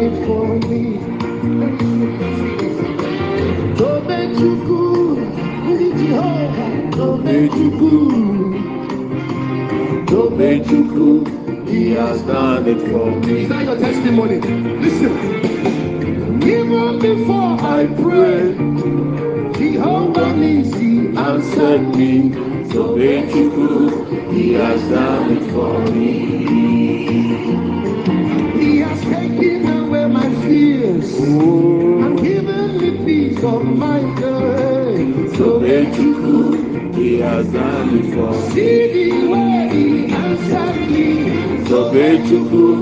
it for me. Tobechuku, Ndi Jehovah, Tobechuku, Tobechuku, He has done it for me. Is that your testimony? Listen. Even before I pray, Jehovah Nissi answered me. Tobechuku, He has done it for me. I'm giving me peace of mind, girl. So you as done before. See the way he answered me. So that you could.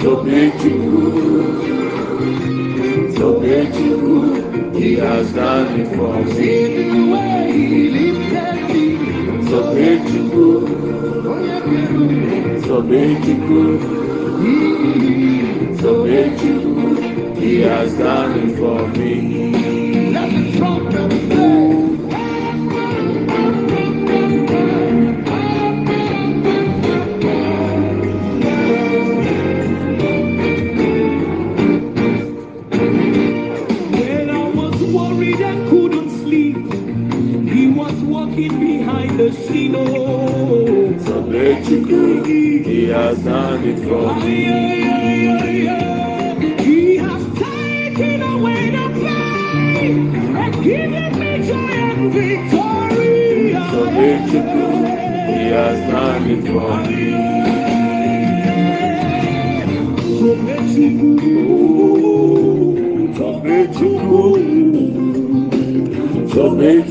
So that you could. So that you. He has done. See the way he lifted me. So that you could. So you. Bechuku. Sobetiku, Sobetiku, He has done it for me.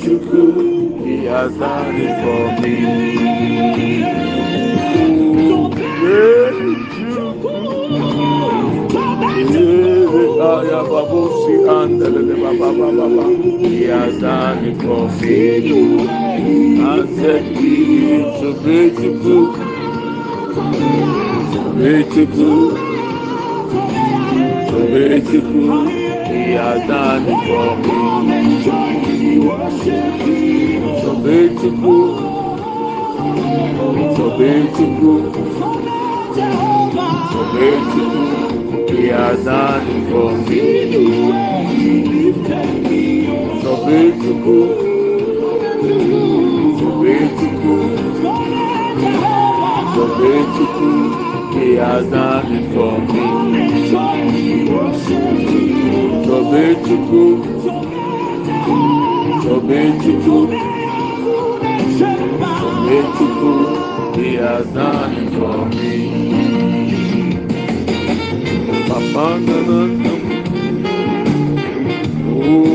Chukwu, he has done it for me. He has done it for me. I said, He is a great Chukwu. Great Chukwu. Beautiful. He has done for me. So beautiful, so beautiful, so beautiful. He has done for me. So beautiful, so beautiful, so beautiful. que as naves somem. Sobre Tchucu, sobre Tchucu, sobre Tchucu, que as naves somem. Papanganandam, oh,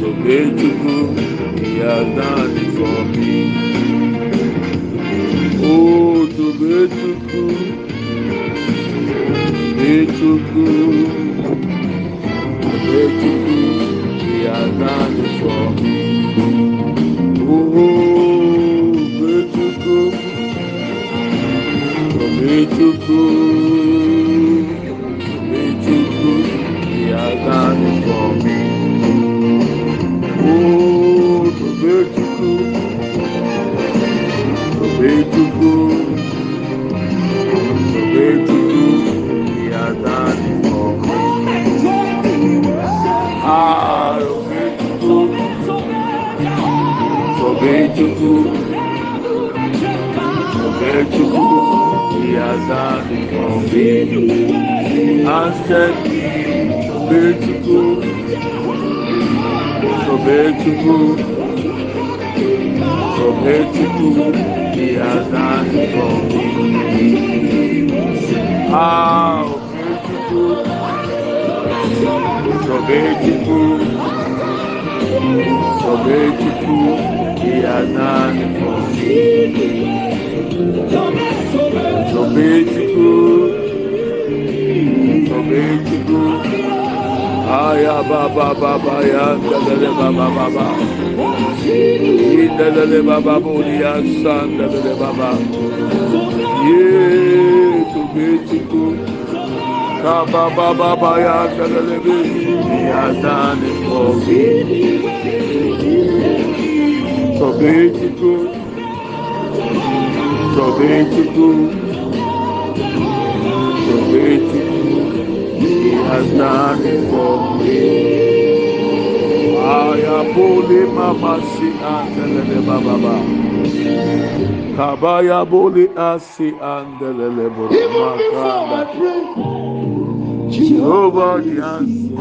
sobre Tchucu, que as naves somem. So beautiful, médico, médico e azado em convênio. Aztec, vertigo, sou vertigo, sou vertigo e azado em convênio. Ah, o vertigo, sou vertigo, sou vertigo. Has done for me. So beautiful, so beautiful. Aya baba baba ya dalele baba baba. Dalele baba buriya san dalele baba. Ye so beautiful. Kaba baba baba ya dalele be. He has done somente tu, somente tu, somente tu, minhas dames comigo. Ai, abole mamasi andelele bababa. Kabaya bole asi andelele bababa. Jehovah the answer.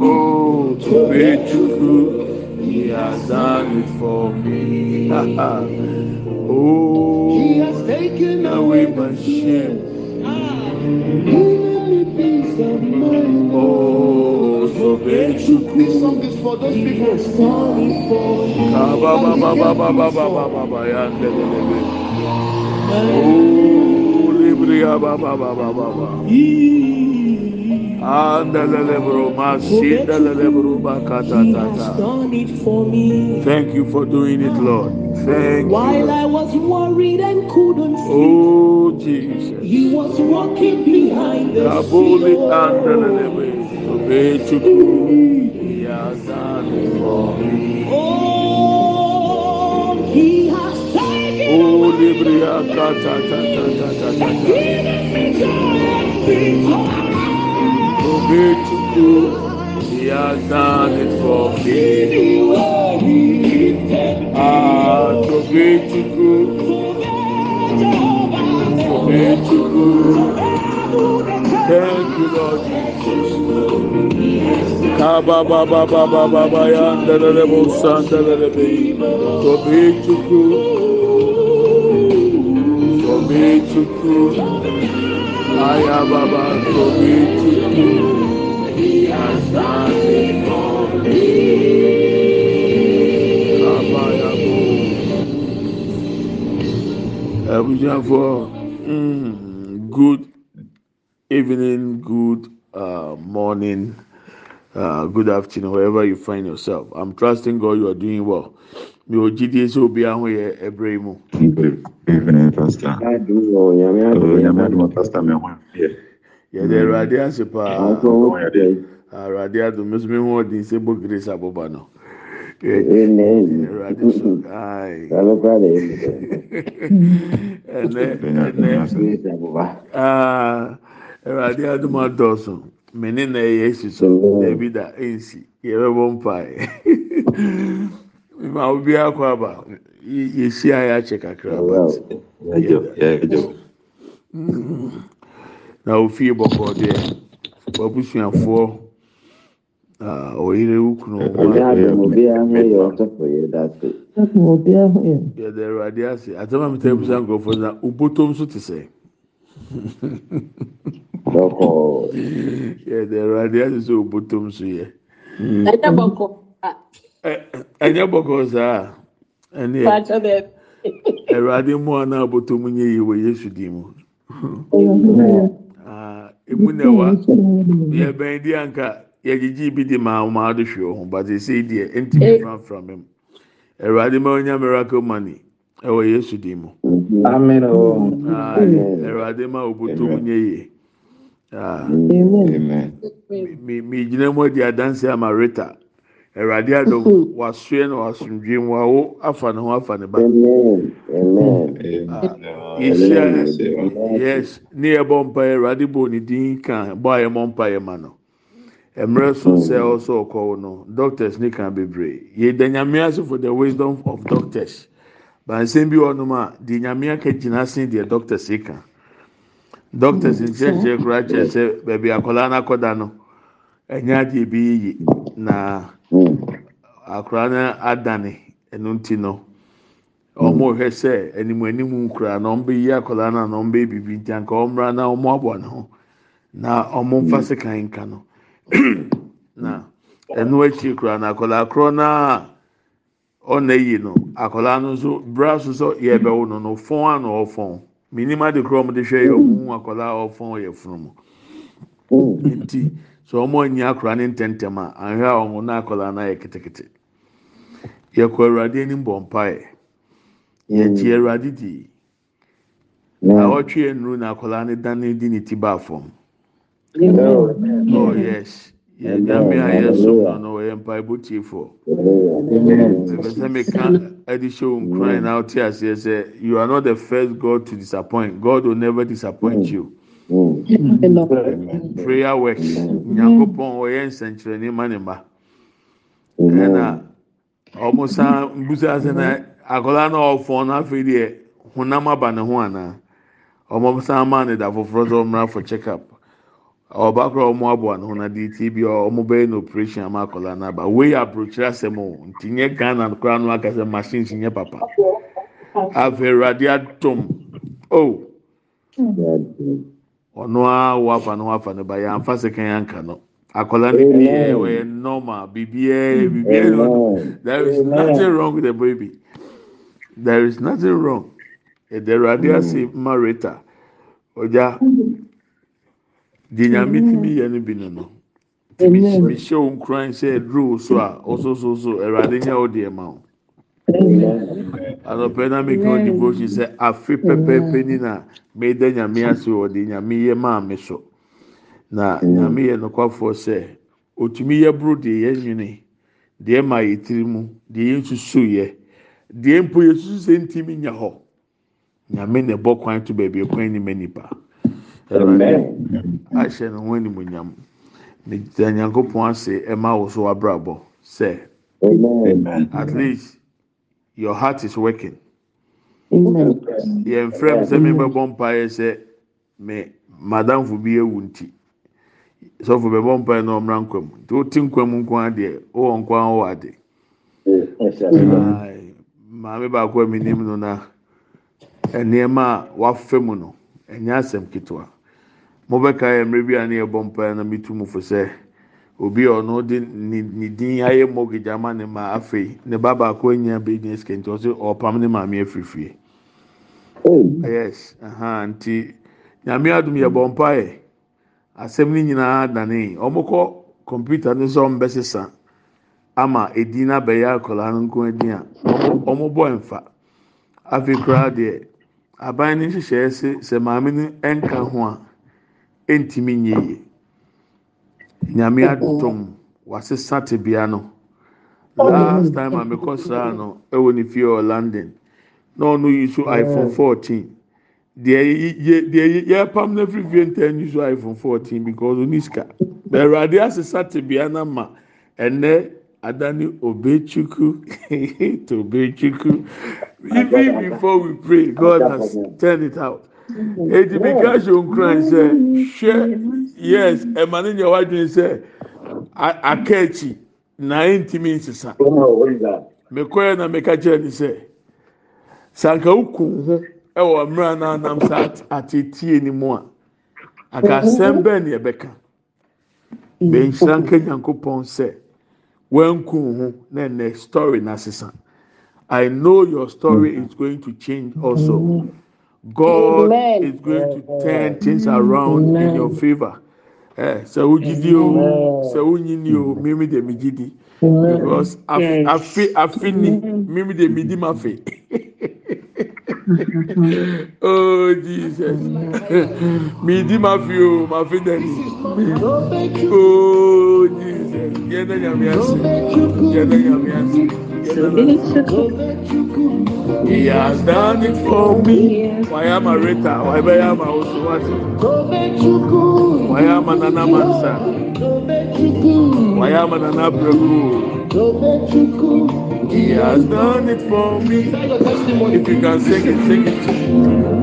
Oh, to be true. He has done it for me. oh, He has taken away my shame. Me peace of mind. Oh, so you This song is for those people. Thank you for doing it, Lord. Thank While you. I was worried and couldn't sleep, Oh, Jesus. He was walking behind the Kabuli scene. andelelebe. Obechuku. He has done it for me. Oh, He has taken Oh, away libria who built you, he has done it for me. Ah, to be to good, to be to good. Thank you, Lord Jesus. Kaba baba baba baba ya ndelele musa ndelele be. To be to good, to be to good. Aya baba to be to ya bo. Abujanfo, mm, good evening, good uh, morning, uh, good afternoon, wherever you find yourself. I'm trusting God you are doing well. Mi ò jíde sẹ́ obi ahọ́n yẹ ẹ̀brẹ́ mu. Good evening, Pastor. Adúgbò nyàmé Oh, adúgbò Nyame adom, Pastor me ho yɛ. yɛde hmm. awurade ase paa. Awurade adum nso mi ho ɔdin sɛ bɔ grace aboba no. Awurade so ayi ɛnɛ ɛnɛ. aa awurade adum adɔɔso. Mene na ɛyɛ esi so. Ɛbi ah, da ɛnsi. Yɛbɛbɔ mpae. Ma obi akɔ aba. Yɛsi ayɛ akyɛ kakra but yɛdɔ. na ofie bɔkɔɔ deɛ wabusuafoɔ a ɔyere wukunu wɔn a yɛda awurade ase atama mi ta ebusa nkurɔfoɔ na oboto nso te sɛ. Yɛda awurade ase sɛ oboto nso yɛ. ɛnyɛ bɔkɔ. Ah. ɛnyɛ bɔkɔ saa. Ɛni yɛ awurade mu a na aboto mu nye yi wɔ yesu di mu. Emu na ɛwa yɛ bɛn di anka yɛgyegye bi di maa ɔmo ado hwɛ ɔho but ese deɛ ntumi franfran mu. Awurade ma onya miracle money ɛwɔ Yesu din mu. Amen o. Amen. Awurade ma obotom nye yi. Ah, Amen. mi mi gyina mu adi adansi ama Rita. Awurade adom wasoɛ na wasomdwe mu awo afa ne ho afa ne ba. Amen. Amen. Yɛhyia yes ne yɛ bɔ mpa yɛ awurade bɔ ne din kan bɔ a yɛ mɔ mpa yɛ ma no. Mmerɛ so sɛ ɔsɔ ɔkɔw no doctors ne kan bebree. Yɛ da nyame ase for the wisdom of doctors. Bansɛn bi wɔ nom a deɛ nyame aka gyina sen deɛ doctors ka. Doctors nkyerɛkyerɛ koraa kyerɛ sɛ baabi akwadaa no akɔda no ɛnyɛ adeɛ bi na akwadaa no adane ɛno nti no. ɔmo hwɛ sɛ anim anim nkura na ɔmo bɛyi akwadaa no a na ɔmo bɛyɛ bibi nti anka ɔmo na ɔmo aboa ne ho. Na ɔmo mfa sekan nka no. Na ɛno akyi kura na akwadaa korɔ na ɔna yi no akwadaa no nso bra so sɛ yɛbɛwo no no fɔn a na ɔfɔn minim ade korɔ ɔmo de hwɛ yɛ ɔmo hu akwadaa ɔfɔn yɛ funu mu nti sɛ ɔmo anyi akwadaa ne ntɛntɛm a ahwɛ a ɔmo na akwadaa no ayɛ ketekete. Yɛkɔ awurade anim bɔ mpaeɛ. yɛgye awurade di. Na ɔtwe nnuru na akwadaa ne dan ne di ne ti ba fam. Oh yes. Yɛ nyame a yɛsom no no ɔyɛ mpaebɔ tiefoɔ ɛfɛ sɛ meka ɛde hyɛ wo nkuran na ɔte aseɛ sɛ you are not the first god to disappoint. God will never disappoint you. Mm. Amen. prayer works. Nyankopɔn ɔyɛ nsɛnkyerɛnne ma ne mma. Ɛna ọmụ saa mbusa asị na akwadaa na ọfọ n'afọ iri e, yɛ honam aba ne ho anaa ọmụ saa ama ne da foforɔ sɛ ɔmụ afọ check-up. Ɔbaa koraa ɔmụ abụọ ne na dị tie bi ɔmụ bɛyɛ na operation ama akwadaa n'aba wei aburokyerɛ asɛm o nti ghana koraa no aka sɛ machines papa. Afọ ewurade atọm o! Ɔno a wafa ne ho afa ba yɛ anfa sekan anka no. akwadaa ni bi yɛ ɔyɛ normal bibiɛ eh, bibiɛ eh, no there is nothing wrong with the baby. There is nothing wrong. Ɛdɛrɛ adi ase marita ɔgya dinyami tìmi yɛ no bi no no tìmi tìmi hyɛ wɔn kuran sɛ ɛduro so a ɔsososo ɛdɛrɛ adi nyɛ ɔdi ɛma o. Anɔpɛ na mi kan devotion sɛ afi pɛpɛɛpɛ nina mi dɛ nyami ase wɔ di nyami yɛ maa mi so. Na nyàmé yẹ nọkwafoɔ sẹ otumi yẹ buro deɛ yẹ nwene deɛ ma yɛ tiri mu deɛ yɛ nsusu yɛ deɛ mpo yɛ susu sɛ ntumi nya hɔ. Nyame na ɛbɔ kwan to baabi kwan ni ma nipa ahyɛ ne ho animonyam ne gyina nyankopɔn ase ɛma wo so wabrabɔ sɛ at least your heart is working. Amen. yɛn fɛm sɛ mi bɛbɔ mpaeɛ sɛ me madamfo bi ewu nti sɔfo bɛbɔ mpaeɛ na ɔmra nkwa mu nti o ti nkwa mu nkwa adeɛ o wɔ nkwa wɔ ade. Maame baako a mi nim no na. Nneɛma a wafɛ mu no. Ɛnyɛ asɛm ketewa mobɛka yɛ mmerɛ bi a ne yɛbɔ mpaeɛ na metu mu fo sɛ obi a ɔno de ne ne din ayɛ mortgage ama ne ma afei ne ba baako anya business kɛ nti ɔsɛ ɔpam ne maame afiri fie Oh. yes nti. Nyame adum yɛbɔ mpaeɛ asɛm no nyinaa dane. Ɔmo kɔ computer no sɛ ɔmo bɛsesa ama edin no abɛyɛ akwadaa no nko edin a ɔmo ɔmo bɔ nfa afei koraa deɛ aban no nhyehyɛeɛ sɛ sɛ maame no nka ho a ntumi nye yie. Nyame adom wasesa tebea no. Last time a mekɔ sraa no ɛwɔ ne fie wɔ london. Na ɔno yi so iphone fourteen. Deɛ yɛ deɛ yɛ pam na firi fie ntɛn yi so iphone fourteen because oni sika bɛrɛade asesa tebea na ma ɛnɛ adani obechukwu to obechukwu even before we pray god has turned it out. Eti mi ka ṣe nkran sɛ hwɛ yes ɛma ne nyɛ wadwin sɛ aka akyi na ntumi nsesa. Mekɔɛ na meka kyerɛ ne sɛ sanka ukun ho ɛwɔ mmerɛ na anam sa atetie ne mu a aka asɛm bɛɛ ne ɛbɛka bɛnhyira nka nyankopɔn sɛ wankun ho na ɛnɛ story na sesa i know your story is going to change also. God Amen. is going to turn things around in your favour ɛ sɛ wogidi o sɛ wonyini o mímí de mi gidi. Because afi afi ni mímí de mi di ma fi. oh jesus. Mi di ma fi o ma fi dani oh jesus. Yẹn dẹ nyàmú yàtọ̀ yẹn yàtọ̀ yẹn dẹ he has done it for me. Wàyà ma rita wàyà bẹ yà ma oṣù wàtí wàyà ma nana mansa wàyà ma nana bregu he has done it for me if you can sing it sing it.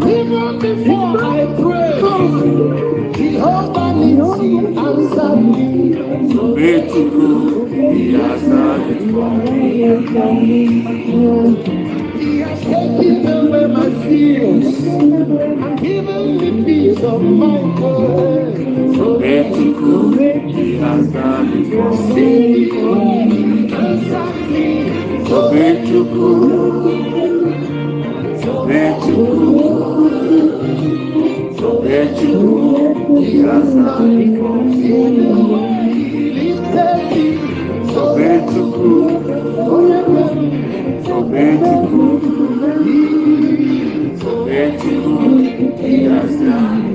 Even before I pray, Jehovah Nissi answered me. Beautiful, he for me. He has taken away my fears and given me peace of mind. Beautiful, he has me. See, answered me. Beautiful, promete tudo de graça e confio. Somente tu, somente tu, somente tu, graça e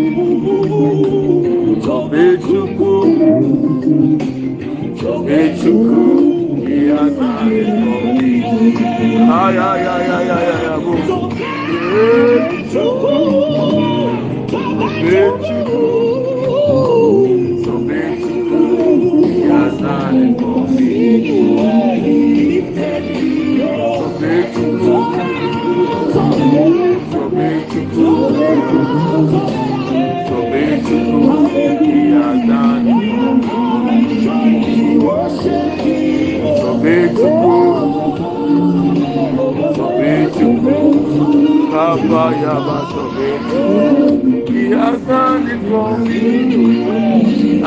yadani komi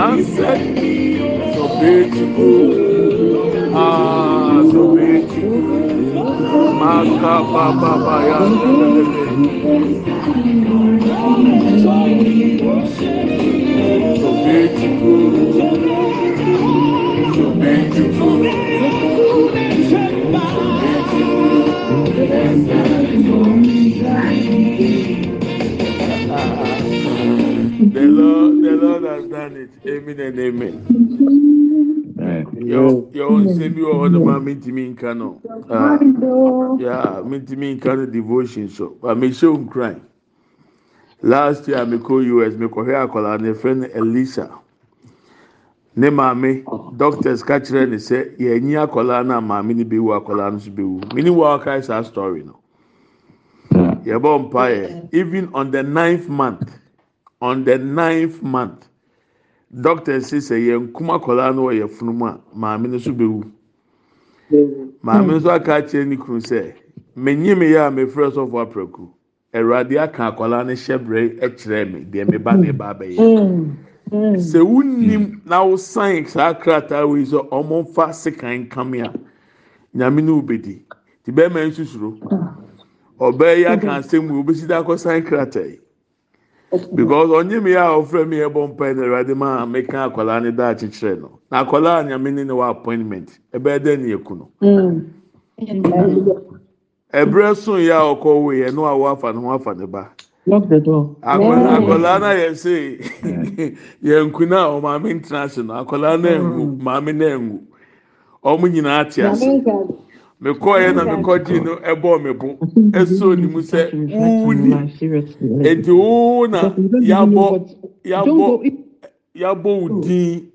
asẹti sobetiku aa sobetiku maka bababa ya sobetiku sobetiku sobetiku. Has done it. Amen and amen. Yo, yo, nsɛm bi wɔ hɔ nom a mintimi nka no. Ah, Yeah, mintimi nka no devotion so. But me show nkran. Last year me kɔ US me kɔhwɛ akwadaa ne friend no Elisa. Ne maame doctors ka kyerɛ ne sɛ yɛnyi akwadaa no a maame no bɛwu akwadaa no nso bɛwu. Mini wɔ ɔkae saa story no. Yɛbɔ mpaeɛ even on the ninth month on the ninth month doctor say sɛ yɛn kum akwadaa no wɔ yɛ funu mu a maame no nso bɛwu. maame nso aka akyerɛ ne kunu sɛ menyi me yɛ a mefrɛ sɔfo aprɛku awurade aka akwadaa no hyɛ brɛ kyerɛ me deɛ me ba ne ba bɛyɛ sɛ wunim na wosan saa krataa wei sɛ ɔmo nfa sekan kame a nyame ne wobɛdi. Ti bɛrima nsusuro ɔbaa yi aka asɛm mu obesi da akɔsan krataa yi. because onye m ya ofere m ihe bụ mpa na awurade ma meka akwara anyị daa akyekyere no na akwara anyị amini na wa appointment. Ebe ede na eku no ebere sun ya ọkọ wo yẹ no awọ afa ne ho afa ne ba akwara na yẹ se yẹ nku na ọ maame international. Akwara na engu maame na engu ọmụ nyinaa te ase. Mekɔ yɛ na mekɔ gyi no ɛbɔ me bo. Ɛso ne mu sɛ wuni. eti wo na yabɔ wo din.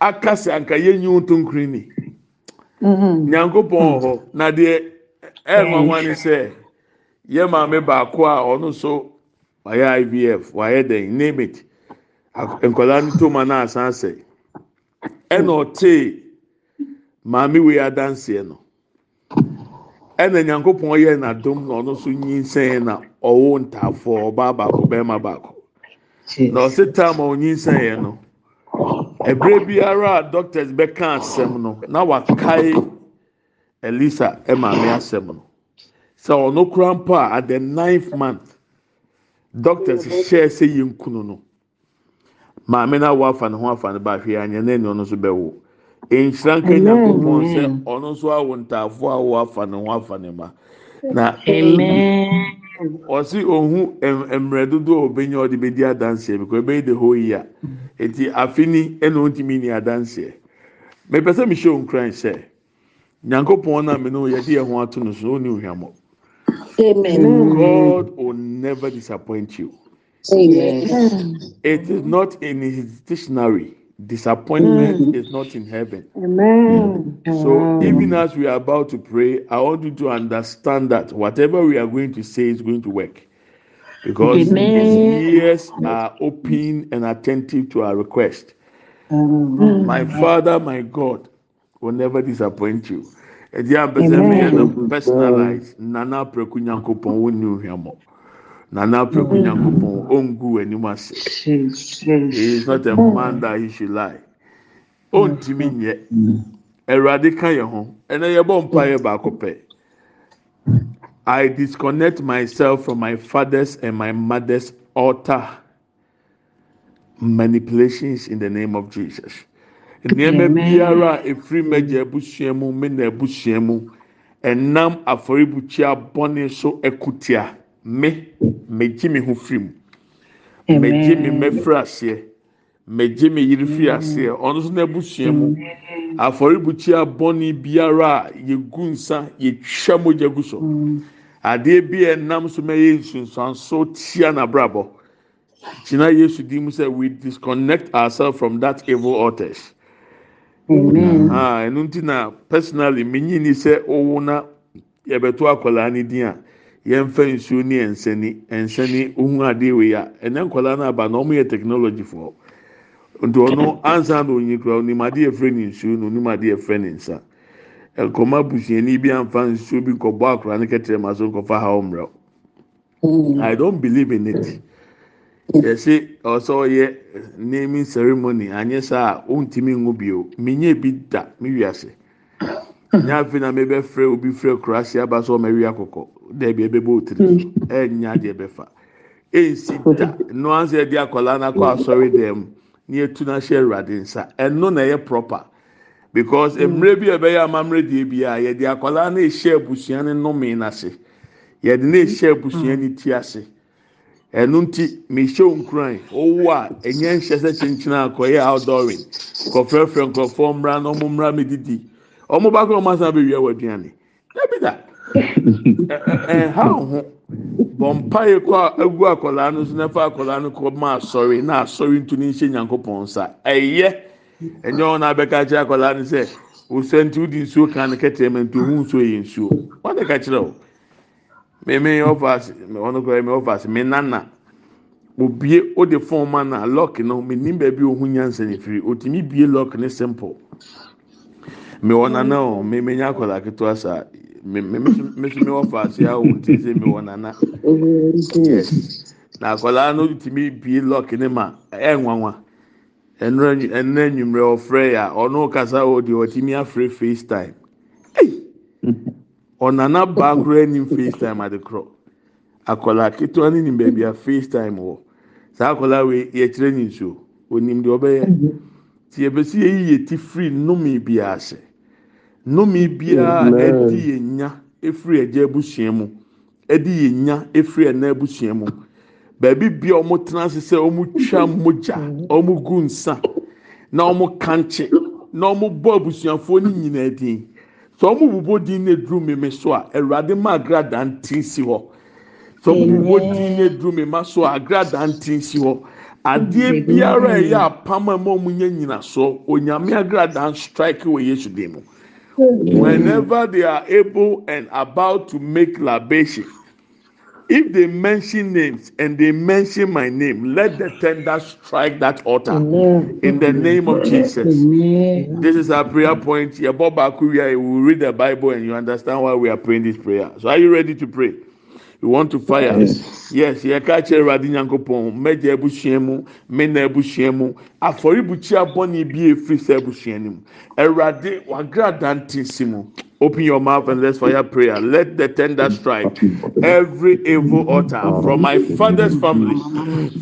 Akasi anka yɛnyi wo ntonkiri ni. Nyankopɔn wɔ hɔ. Na deɛ ɛnwanwa ne sɛ yɛ maame baako a ɔno nso wayɛ ivf wayɛ dɛn name it. Nkwadaa no toma asan sɛ ɛna ɔtee maame wei adanseɛ no. Ɛna nyankopɔn yɛ n'adom na ɔno nso nyinsɛn na ɔwɔ ntaafoɔ ɔbaa baako bɛrima baako. Na ɔsi taama onyinsɛn no ɛbrɛ biara a doctors bɛka asɛm no na wakae elisa ɛmaame asɛm no. Sɛ ɔno kura mpo a at the ninth month doctors hyɛ sɛ yɛn kunu no. Maame na awo afa ne ho afa ne ba ahwɛ anya na ɛni ɔno nso bɛwo. Nhyira nka nyankopɔn sɛ ɔno nso awo ntaafo a awo afa ne ho afa ne ma. Na ɔsi ohun mmerɛ dodo a obenya ɔde bedi adanseɛ because ebɛyi the whole year. Eti afini ɛna ontumi ni adanseɛ. Mepɛ sɛ mehyɛ nkran sɛ nyankopɔn na mene yɛde yɛn ho ato no so ɔni ohwamɔ god will never disappoint you. It is not in his dictionary disappointment mm. is not in heaven. Amen. so even as we are about to pray i want you to understand that whatever we are going to say is going to work. Because Amen. his ears are open and attentive to our request. Mm. My mm. father my god will never disappoint you. Ɛdi abɛsɛ mi yɛ no personalize nana apɛku nyankopɔn wo ni ohwɛmɔ nana apɛku nyankopɔn. Ongu anim ase. He is not a man that he should lie. Ontumi nyɛ ɛwurade ka yɛ ho. Ɛnɛ yɛ bɔ mpa yɛ baako pɛ. I disconnect myself from my father's and my mother's altar manipulations in the name of jesus. Nneɛma biara a efiri mɛgya abusua mu me na abusua mu ɛnam afɔrebukyia bɔne so ɛkutia me megye me ho firi mu. Megye me mɛfiri aseɛ. Megye me yiri firi aseɛ. Ɔno nso n'abusua mu. Afɔrebukyia bɔnne biara a yɛgu nsa yɛtwa mogya gu so. Adeɛ bi a ɛnam so mɛyɛ nsunsuanso tia n'abrabɔ. Gyina yesu di mu sɛ we disconnect ourselves from that evil altars. Ah, ɛno nti na personally menyi ni sɛ ɔwɔ na yɛbɛto akwadaa ne din a yɛmfa nsuo ne nsani nsani ohun adeɛ wei a ɛnɛ nkwadaa no aba na wɔn yɛ technology foɔ. Nti ɔno ansa na onyi kura onim adeɛ efrɛ ne nsuo na onim adeɛ efrɛ ne nsa. Nkɔmɔ abusuani bi anfa nsuo bi nkɔbɔ akwadaa ne kɛtɛrɛ ma so nkɔfa ha ɔmrɛw i don't believe in it. Yɛsi ɔsɛ ɔyɛ naming ceremony anyɛ saa a ɔntumi ngu bio. Menye bi da me wiase nyaafi na mebɛ frɛ obi frɛ kurasi aba so ɔmɛ wi akɔkɔ dɛbi ɛbɛbɔ otiri ɛnya deɛ bɛfa ɛnsi da. Noa sɛ ɛde akɔla n'akɔ asɔre dɛm ne etu n'ahyɛ ɛwurade nsa. Ɛno na ɛyɛ proper. Because mmerɛ bi ɛbɛyɛ amammerɛ die bi a yɛde akɔla no ehyɛ abusua no nnome n'ase yɛde no ehyɛ abusua no ti ase. Ɛno nti mehyɛ nkuran owu a ɛnyɛ nhyɛ sɛ kyenkyene akɔyɛ outdooring. Kɔfrɛfrɛ nkurɔfoɔ mmra na ɔmo mmra mi didi ɔmo ba kɔ ɔmo asan bɛ wia wɔ aduane ɛbi da ɛɛ ha ho bɔ mpa yɛ kɔ egu akɔlaa no so n'ɛfa akɔlaa no kɔ ma asɔre na asɔre ntu ne nhyɛ nyankopɔn nsa. Ɛyɛ ɛnyɛ wɔn a bɛka kyerɛ akɔlaa no sɛ osɛ nti wodi nsuo kan no kɛtɛ mɛ nti ohun nsuo yɛ nsuo wɔn de ka kyerɛ o mímí ɔfàs ɔno kora mi ɔfàs mi nana obie o de fɔn ma na lɔk no mi nim baabi ohun nyansa ne firi otumi bie lɔk ne simple mi wɔ nana o mi mi nya akɔla ketewa sa mi mi mi mi so mi ɔfàs ya o ti sɛ mi wɔ nana na akɔla no tumi bie lɔk ne ma ɛ nwanwa ɛnura ɛnura enyimrɛ ɔfrɛ ya ɔno kasa o de ɔtumi afrɛ face time. Hey! ɔnana baa koraa nim facetime ade korɔ akwadaa ketewa ne nim baabi a facetime wɔ saa akwadaa wei yɛkyerɛ ne nsuo onim deɛ ɔbɛyɛ ti yɛbɛsi yɛyi yɛ ti firi nnome biara ase nnome biara ɛdi yɛ nya efiri ɛgya abusua mu ɛdi yɛ nya efiri ɛna abusua mu baabi bia wɔn tena ase sɛ wɔn twa mogya wɔn gu nsa na wɔn kankye na wɔn bɔ abusuafoɔ ne nyinaa din sɛ ɔmo bobɔ din na eduru mímí so a awurade ma agrada ntin si hɔ sɛ ɔmo bobɔ din na eduru mímí so a agrada ntin si hɔ adeɛ biara ɛyɛ apam a ɛma ɔmo nye nyina so onyame agrada strike wɔ yesu dim mu whenever they are able and about to make libation, if they mention names and they mention my name, let the tender strike that altar in the name of Jesus. This is our prayer point. We will read the Bible and you understand why we are praying this prayer. So, are you ready to pray? You want to fire? Yes, yes. yɛka kyerɛ awurade nyankopɔn mɛgya abusua mu me abusua mu afɔrebukyia bɔnne bi efiri sɛ abusua no mu Awurade wagrada ntinsi mu. Open your mouth and let's fire prayer. Let the tender strike every evil altar from my father's family,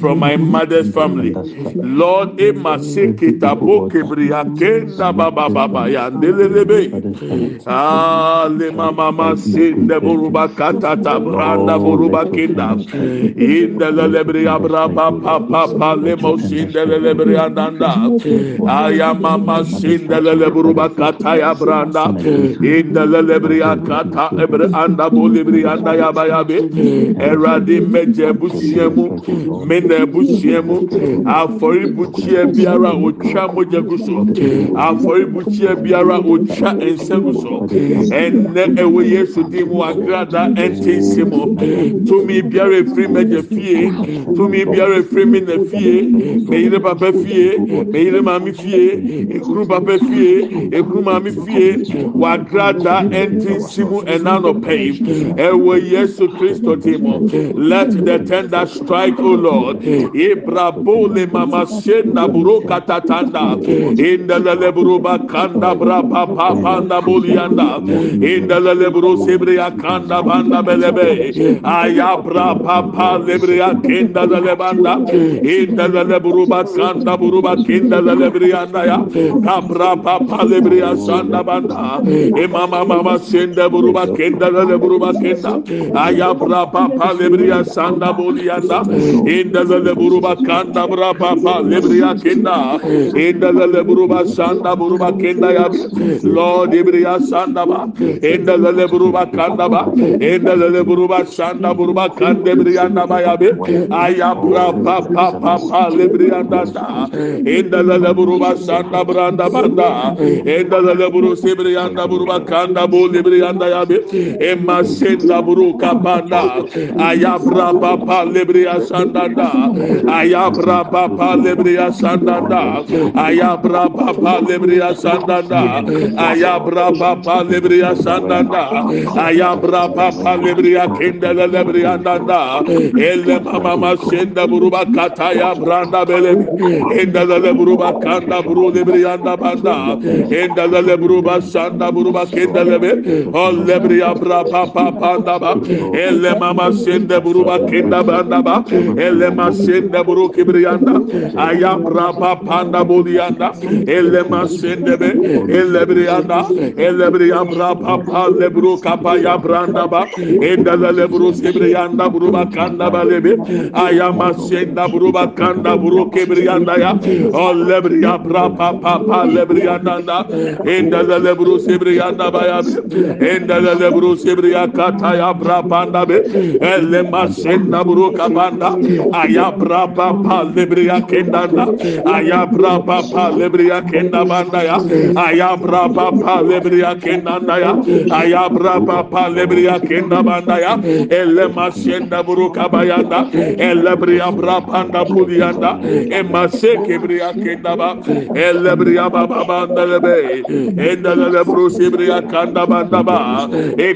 from my mother's family. Lord, ema seketa boke bria kenda baba baba ya ndelelebe. Ah, le mama ma sinde buruba kata tabranda buruba kinda. Inde lelebre abra pa pa pa pa le mo sinde brandanda ayamama sindelele buruba kata ya branda indelele bria kata ebre anda boli bria anda ya bayabe eradi meje busiemu mena busiemu afori buchie biara otwa moje guso afori buchie biara otwa enseguso enne ewe yesu di mu agrada entesimo tumi biara efiri meje fie tumi biara efiri mi na fie meyire baba fie meyire maame fie papa fie maame fie wagrada da ɛnti nsimu ɛna ɛwɔ yesu kristo ti mu let the tender strike o lord. Ibrabo le mama se naburo katatanda. Buru bakanda bra panda sebria kanda banda belebe. Kenda buru kuruba kinda la lebriyanda ya kabra papa lebriya sanda banda imama mama senda buruba kinda la leburuba kinda aya bra papa lebriya sanda boliyanda inda la leburuba kanda bra papa lebriya kinda inda la leburuba sanda buruba kinda ya lord lebriya sanda ba inda la leburuba kanda ba inda la leburuba sanda buruba kanda lebriyanda ba ya be aya bra papa papa lebriyanda Enda la la buru basanda branda banda. Enda la la buru sebri yanda buru bakanda bu libri yanda yabi. Emma senda buru kapanda. Ayabra baba libri asanda da. Ayabra baba libri asanda da. Ayabra baba libri asanda da. Ayabra baba libri asanda da. Ayabra baba libri akenda la libri yanda da. Elle mama senda buru bakata ya branda bele endala le buruba kanda buru lebri yanda banda. endala le buruba sanda buruba kenda lebe ol lebri abra pa pa panda ba. Elle mama sende buruba kenda banda ba elle ma sende buru kibri yanda ayam ra pa panda budi yanda elle ma sende be. Elle bri yanda elle bri abra pa pa le buru kapa ya branda ba. Endala le buru kibri yanda buruba kanda ba lebe ayam ma sende buruba kanda buru kibri yanda ya. Oh lebriya brapa papa lebriya nanda. Enda le lebru sebriya nda baya. Enda le lebru sebriya kata ya brapa nda be. Ele masenda buru kabanda. Aya brapa pa lebriya kenda nda. Aya brapa pa lebriya kenda banda ya. Aya brapa pa lebriya kenda nda ya. Aya brapa pa lebriya kenda banda ya. Ele masenda buru kabayanda. Ele briya brapa nda buru yanda. Emase kenda ba elle briya baba banda lebe enda lebru sibriya kanda banda ba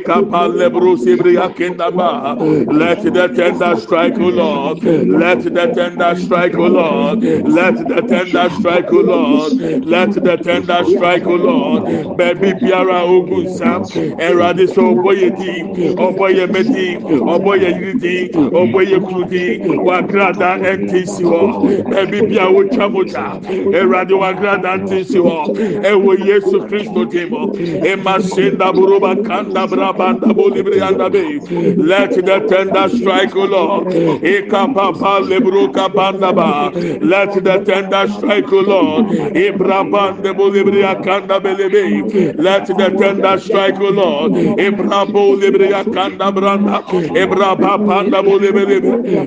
kapal lebru sibriya kenda ba let the tender strike o lord. Let the tender strike o lord. Let the tender strike o lord. Let the tender strike o lord. Bẹẹbi biara ogun sam ẹrọadé sọ ọbọ yẹ di ọbọ yẹ mẹdi ọbọ yẹ yiri di ọbọ yẹ kuru di wà gírada ẹntì si họ bẹẹbi bia wò twa mọta ẹrọadé wà gírada ẹntì si họ ẹwọ yesu kristo dì mọ ẹ ma ṣe ndàbúrò kanda banda bolibiri andabe let the tender strike o lord. Ikapapa lebruka bandaba let the tender strike o lord. Ibrabande bolibiri akanda belebe let the tender strike o lord. Ibrabo libiri akanda branda. Ibraba panda bolibiri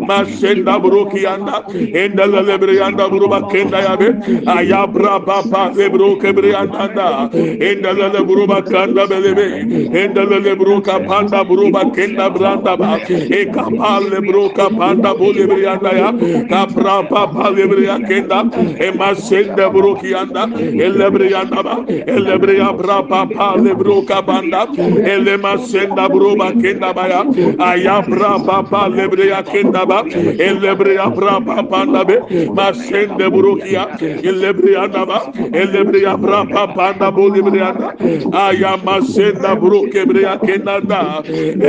masenda bruki anda. Enda lebiri anda buruba Baba Kenda Yabe, Ayabra Baba Ebro Kebre Andanda, Endalele Buruba Kanda Belebe, Endalele Bruka Panda Buruba Kenda Branda Ba, Ekapale Bruka Panda Bulebre Andaya, Kapra Baba Lebre Kenda, Emasenda Bruki Anda, Elebre Andaba, Elebre Abra Baba Lebruka Banda, Elemasenda Bruba Kenda Baya, Ayabra Baba Lebre Kenda Ba, Elebre Abra Baba Nabe, Masenda buruki ya elebriyanda ba elebriya bra papa anda bulibriyanda aya masenda buruke briya kenda da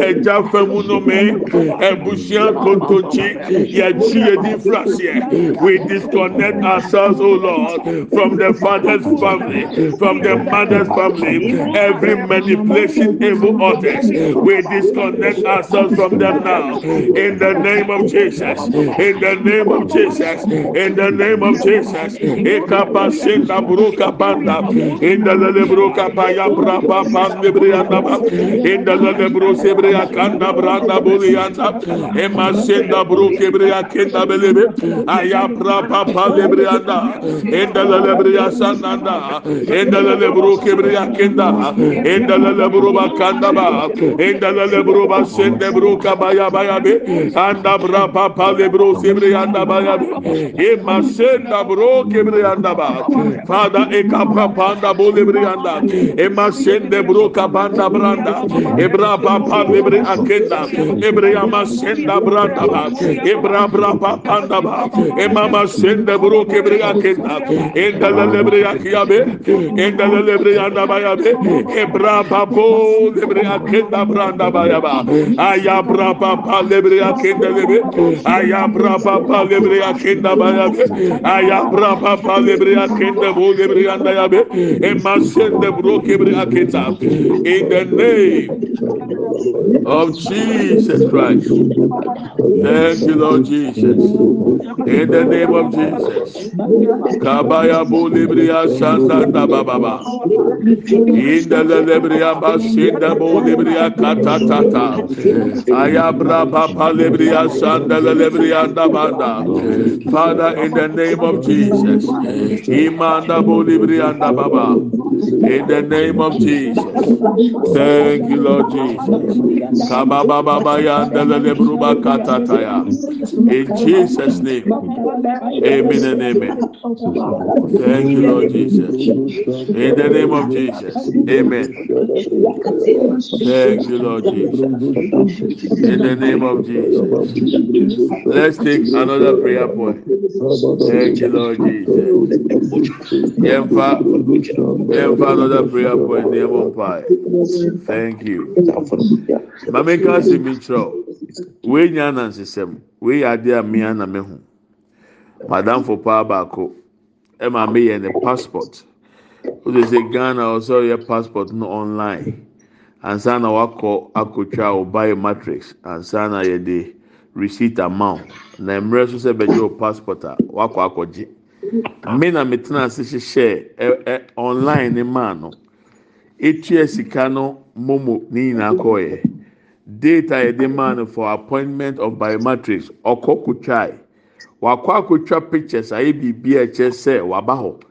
ẹja fẹmu nomi ẹbusua kontonkyi yẹkyi yẹdi furaseɛ we disconnect ourselves o lord from the father's family from the mother's family. Every manipulation evil altars we disconnect ourselves from them now. In the name of jesus in the name of jesus in the name of of Jesus. Ekapa seka bruka panda. Inda la de bruka paya brapa pande brianda ba. Inda la de brose bria kanda branda bulianda. Ema senda bruke bria kenda belebe. Aya brapa pale brianda. Inda la de bria sananda. Inda la de bruke bria kenda. Inda la de bruba kanda ba. Inda la de bruba sende bruka baya baya be. Anda brapa pale brose brianda baya be. Ema se senda bru kebriyanda ba father ekapa panda bulibriyanda ema sende bru kabanda branda. Ebra papa lebre akenda. Ebre ama senda branda ba ebra bra papa anda ba emama senda bro kebre akenda. Enda lebre akiabe enda lebre anda ba yabe ebra papo lebre akenda branda ba yaba aya bra papa lebre akenda lebe aya bra papa lebre akenda ba yabe akenda bo bro in the name of Jesus Christ. Thank you, Lord Jesus. In the name of Jesus. Kabaya bolibria sanda da baba. In the lebria basinda bolibria katatata. Ayabra papa lebria sanda lebria da banda. Father, in the name of Jesus. Imanda bolibria da baba. In the name of Jesus. Thank you, Lord Jesus. Kababa baba yanda lebruba katataya. In Jesus' name. Amen and amen. Thank you, Lord Jesus. In the name of Jesus. Amen. Thank you, Lord Jesus. In the name of Jesus. Let's take another prayer point. Thank you, Lord Jesus. Yemfa, Yemfa, another prayer point, Yemon Pai. Thank you. Mameka Simitro, we nyana nsesem, we ade a me ana me. Madam for power baako, Emma, ma me yɛ ne passport. O de sɛ Ghana oh, Also, ɔyɛ passport no online. Ansa na wakɔ akotwa o buy matrix, ansa na de receipt amount. Na mmerɛ so sɛ bɛgye o passport a wakɔ akɔgye. Me na me tena ase hyehyɛ online ne maa no. Etua sika no momo ne nyinaa kɔɔɛ. Date a yɛde maa no for appointment of biometrics ɔkɔ kotwae. Wakɔ akotwa pictures a yɛ biribi a ɛkyerɛ sɛ waba hɔ.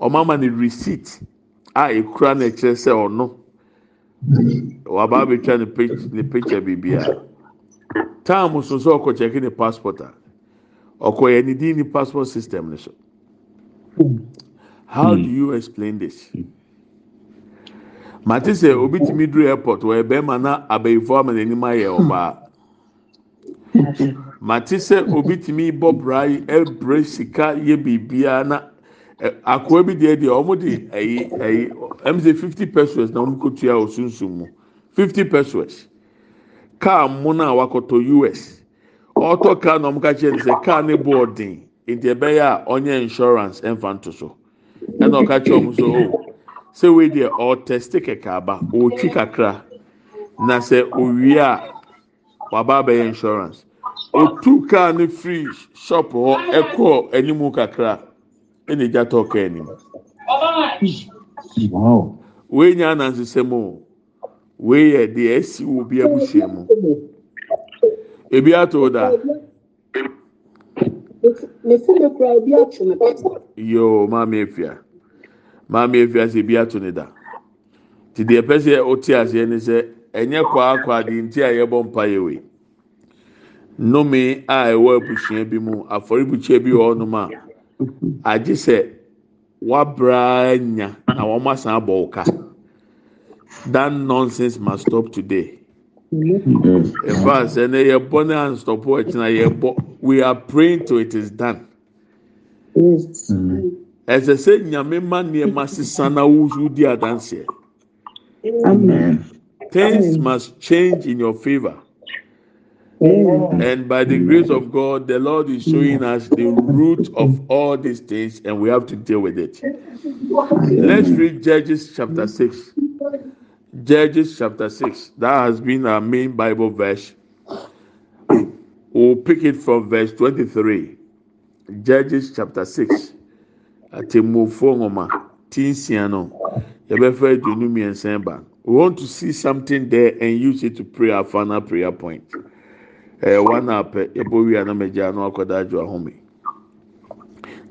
Ɔmama ne receipt a ekura na ɛkyerɛ sɛ ɔno waba abɛtwa ne pic ne picture Time so sɛ ɔkɔ kyɛke ne passport a ɔkɔ yɛ ne din ne passport system ne so. How do you explain this? Mate sɛ obi tumi duru airport wɔ bɛrima na abɛyifo ama n'anim ayɛ ɔbaa. Mate sɛ obi tumi bɔ bra yi ɛbrɛ sika yɛ biribiara na ɛ akoa bi deɛ deɛ wɔn de ɛyi ɛyi ɛm sɛ fifty pesos na wɔn kɔ tua wɔ sunsun mu fifty pesos kaa mo na wakɔtɔ US ɔtɔ kaa na wɔn ka kyerɛ no sɛ kaa ne bɔ ɔden nti ɛbɛyɛ a ɔnyɛ insurance ɛnfa nto so. Ɛna ɔka kyerɛ wɔn so o sɛ wei deɛ ɔtɛste kɛkɛ aba ɔretwi kakra. Na sɛ owie a waba abɛyɛ insurance. Otu kaa ne free shop hɔ ɛkɔ anim kakra. Ɛna egya tɔ kaa anim wei nyɛ anansesɛm o wei yɛ deɛ esi wɔ bi abusua mu ebi ato da yoo maame efia. Maame efia sɛ ebi ato ne da ti deɛ pɛ sɛ ɔte aseɛ ne sɛ ɛnyɛ kwaa kwaa de nti a yɛbɔ mpa yɛ wei nnome a ɛwɔ abusua bi mu afɔrebukyia bi wɔ hɔnom a agye sɛ wabraa nya na wɔn asan abɔ wo ka that nonsense must stop today. Yes. In fact, and they born and stop watching. We are praying till it is done. As I said, Nyamema nneɛma sisa na wusu di adanseɛ. Amen. Things must change in your favor. And by the grace of God, the Lord is showing us the root of all these things, and we have to deal with it. Let's read Judges chapter 6. Judges chapter 6. That has been our main Bible verse. We'll pick it from verse 23. Judges chapter 6. Atemmuofo nwoma tinsia no yɛbɛfɛ aduonu mmiɛnsa ba. We want to see something there and use it to pray our final prayer point. Ɛɛ one apɛ yɛbɔ wi anam agya no akɔda adwo ahome.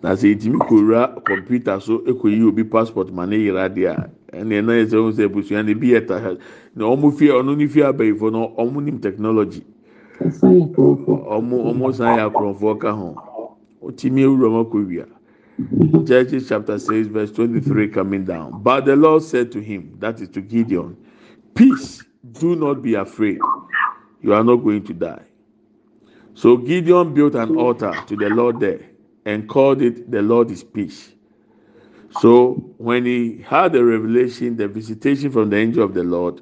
Na sɛ etimi kowura kɔmputa so ekoyi obi passport ma ne yera deɛ a ɛnna ɛna yɛ sɛ ɔmo sɛ ebusua ne bi yɛ ta ha na ɔmo fie ɔno ne fie abɛyifo no ɔmo nim technology. ɔmo ɔmo san yɛ akorɔmfoɔ ka ho otimi ewura mu akɔ wia Judges chapter six verse twenty-three coming down. But the Lord said to him that is to Gideon peace do not be afraid. You are not going to die. So Gideon built an altar to the Lord there and called it the Lord is peace so when he had the revelation the visitation from the angel of the Lord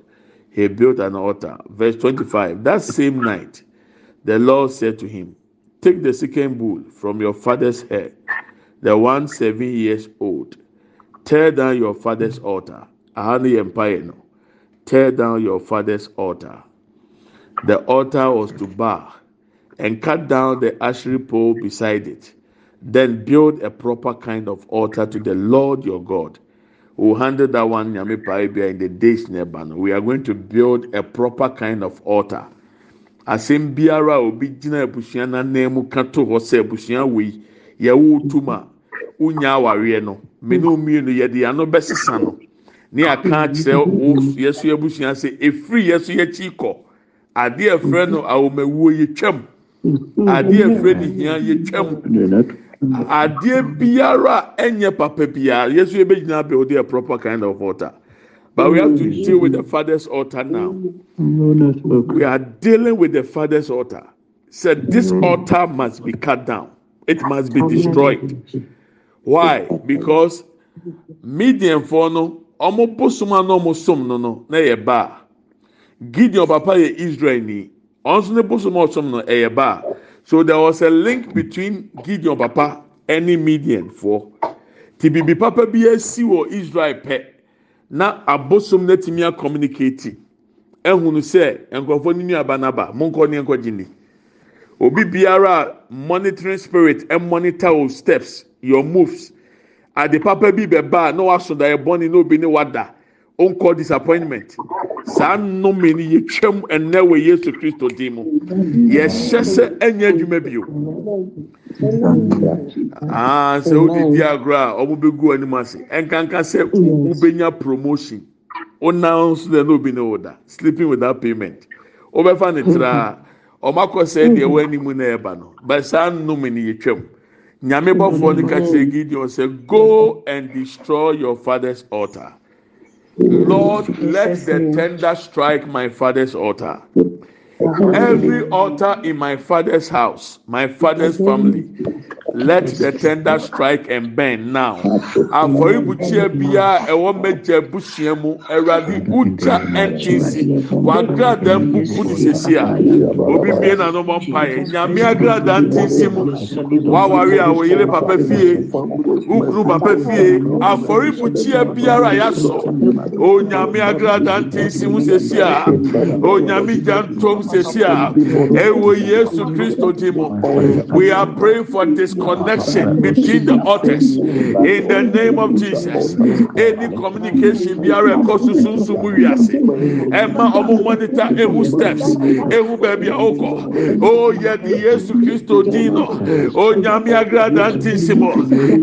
he built an altar. Verse twenty-five that same night the Lord said to him, Take the second bull from your father's head, the one seven years old. Tear down your father's altar. Aha no yɛ no tear down your father's altar. The altar was to Baal and cut down the Asherah pole beside it then build a proper kind of altar to the lord your god. We'll handle that one in the days never we are going to build a proper kind of altar. Asɛm biara a obi gyina abusua n'anan mu ka to hɔ sɛ abusua wei yɛwɔ tum a wonya awareɛ no. Mene mmienu yɛde ano bɛsesa no. Ne aka akyerɛ wo yɛso abusua sɛ efiri yɛso yɛkyi kɔ. Adeɛ frɛ no awomawuo yɛ twam adeɛ frɛ no hia adeɛ biara ɛnyɛ papa biara yɛso yɛbɛgyina build a proper kind of altar. But we have to deal with the father's altar now. We are dealing with the father's altar. Said this altar must be cut down. It must be destroyed. Why? Because Midian for no, ọmọ bosoma na ọmọ som no no na yɛ ba. Gideon papa yɛ Israel ni. Ɔnso ne bosoma ɔsom no ɛyɛ ba. So there was a link between Gideon papa ɛne Midian for. Ti bibi papa bi esi wɔ Israel pɛ. na abosom no atumi acommunicate ehunu sɛ nkurɔfoɔ no nnuaba n'aba mo nkɔ ne nkɔgye ni obi biara monitoring spirit monitor o steps your moves ade papa bi bɛba na waso da ɛbɔne na obi ne wada onkɔ disappointment. Saa nnome ah, no yɛtwam ɛnɛ wɔ yesu kristo din mu yɛhyɛ sɛ ɛnyɛ adwuma bio aa sɛ wodidi agorɔ a ɔmo bɛgu anim ase. Ɛnkanka sɛ wobɛnya promotion. Wonam nso dɛ na obi ne wo da sleeping without payment. Wobɛfa ne traa ɔmo akɔ sɛ deɛ ɛwɔ mm-hmm. anim na ɛba no. But saa nnome no yɛtwam nyame bɔfoɔ no ka kyerɛ gideon sɛ go and destroy your father's altar. Lord, let the tender strike my father's altar. Every altar in my father's house, my father's family, let the tender strike and burn now. Afɔribukyia bia ɛwɔ mɛgya busua mu ɛwurade ugya ɛntinsi. Wagrada mbubu ni sisi a obi bie na no mɔ mpa yɛ nyame agrada ntinsi mu. Wawari a wɔyere papa fie ukuru papa fie afɔribukyia biara yasɔ. Onyame agrada ntinsi mu sisi a onyame gya ntom sisi a ɛwɔ yesu kristo di mu. We are praying for this connection between the authors. In the name of Jesus. Any communication biara ɛkɔ susunsun mu wiase ɛma ɔmo monitor ehu steps. Ehu baabi a ɔkɔ o yɛ di Yesu Kristo din no o nyame agrada nti si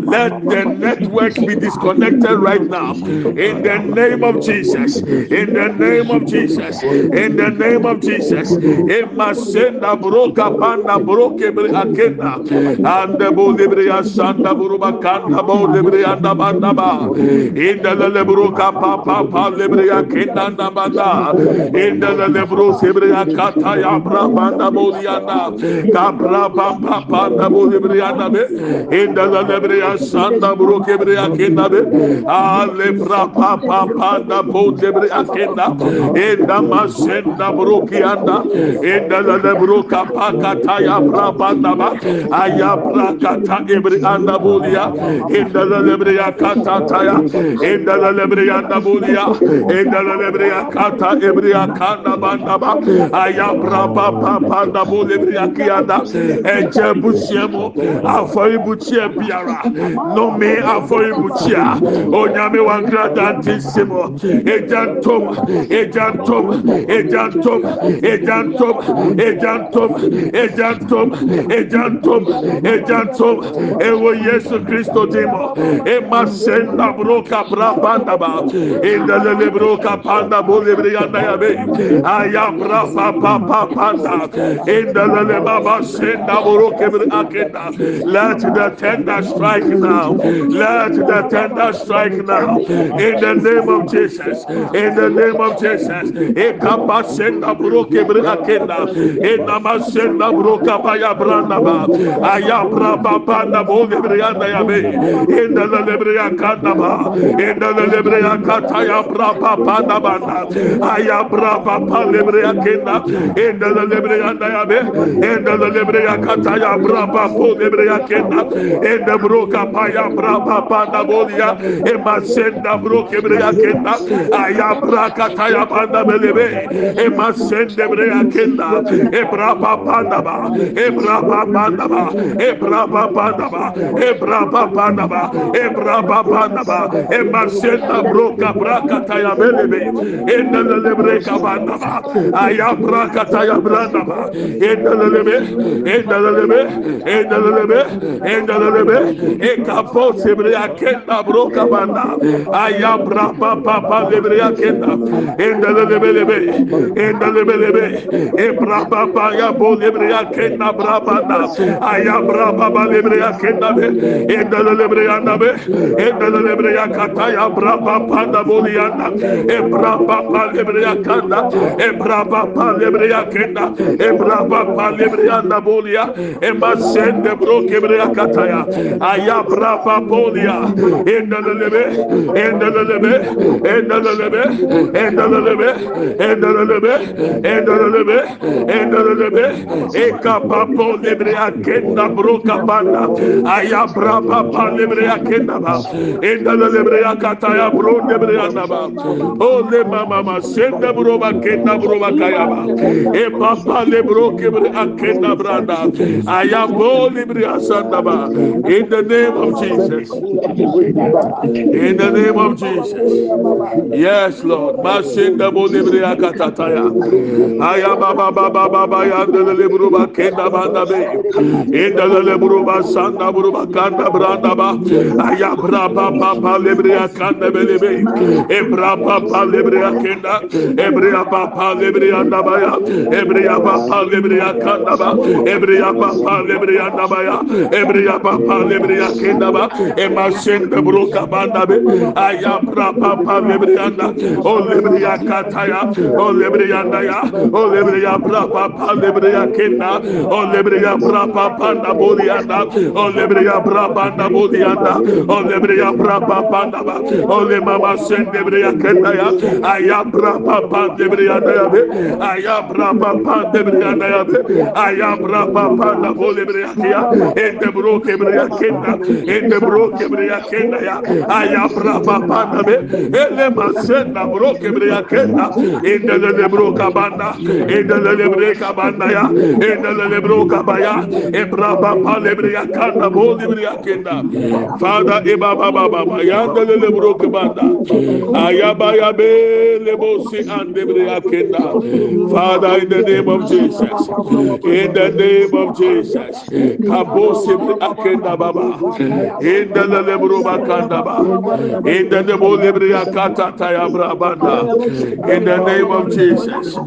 let the network be disconnected right now. In the name of Jesus. In the name of Jesus. In the name of Jesus. Ema senda broka panda broke akenda and bol debriya santa buruba kanda bol debriya da banda ba. İndelele buruka pa pa pa debriya kendanda banda. İndelele buru sebriya kata ya bra banda bol yanda kabra pa pa pa da bol debriya da be. İndelele debriya buru kebriya kenda be. Ale pa pa pa da bol debriya kenda enda masenda buruki anda indelele buruka pa kata ya bra banda ba. Ayabra kata ibri anda bulia. Inda la lebre kata taya inda la lebre anda bulia. Inda la lebre kata ibri kanda banda ba. Aya bra pa pa pa da bulia ibri ya kianda eje busiemo afori butie biara. No me afori butia onyame wankra dante ejantom ejantom ejantom ejantom ejantom ejantom ejantom ejantom ewo yesu kristo dimo ema senda broka brabanda ba inda lele broka panda bole briganda ya be aya brapa pa pa panda inda lele baba senda broke bre akenda. Let the tender strike now let the tender strike now in the name of jesus in the name of jesus ekamba senda broke bre akenda enama senda broka ba ya branda ba aya bra papa na bo lebriya na ya be inda la lebriya kanda ba. İnda la lebriya kata ya bra papa na ba na aya bra papa lebriya kenda. İnda la lebriya na ya be. İnda la lebriya kata ya bra papa lebriya kenda. İnda bro kapa ya bra papa na bo ya. E masenda bro kebriya kenda. Aya bra kata ya banda belebe e masende breya kenda. E bra papa na ba. E bra papa na ba. E bra braba bandaba, e braba bandaba, e braba bandaba, e marseta broca braca taya belebe, e nelele breka bandaba, aya braca taya brandaba, e nelelebe, e nelelebe, e nelelebe, e nelelebe, e capo sebrea kenda broca banda, aya braba baba lebrea kenda, e nelelebelebe, e nelelebelebe, e braba baya bo lebrea kenda braba da, aya braba braba bebre ya kenda be endele lebre yanda be endele lebre ya kata ya braba panda boli yanda e braba pa lebre ya kanda e braba pa lebre ya kenda e braba pa lebre yanda boli ya e masen de bro kebre ya kata ya aya braba boli ya endele lebe endele lebe endele lebe endele lebe endele lebe endele lebe endele lebe e kapa po lebre ya kenda broka Ayabra Papa Lebrea Kendaba, Lebrea Kataya Bro Lebrea Naba, Mama, Senda Broba Kenda Broba Kayaba, E Papa Lebro Kenda Branda, Ayabo Lebrea Sandaba, in the name of Jesus, in the name of Jesus, yes, Lord, Masenda Bolibrea Katataya, Ayababa Baba Baba buruba sanda buruba kanda branda ba aya braba papa lebreya kanda belebe ebra papa lebreya kenda ebreya papa lebreya dabaya ebreya papa lebreya kanda ba ebreya papa lebreya dabaya ebreya papa lebreya kenda ba ema sende buruka banda be aya braba papa lebreya da o lebreya kataya o lebreya daya o lebreya braba papa lebreya kenda o lebreya braba panda bolia Brianda, Ole Bria Brabanda Bodianda, Ole Bria Braba Bandaba, Ole Mama Sende Bria Ketaya, Aya Braba Bande Brianda, Aya Braba Bande Brianda, Aya Braba Banda Ole Bria Kia, Ete Broke Bria Kenda, Ete Broke Bria Kenda, Aya Braba Banda, Ele Masenda Broke Bria Kenda, Ete Lele Broka Banda, Ete Lele Breka Banda, Ete Lele Broka Baya, Ebraba Pale Father, in the name of Jesus in the name of Jesus kabosi akenda baba in the lele bro bakanda in the in the name of Jesus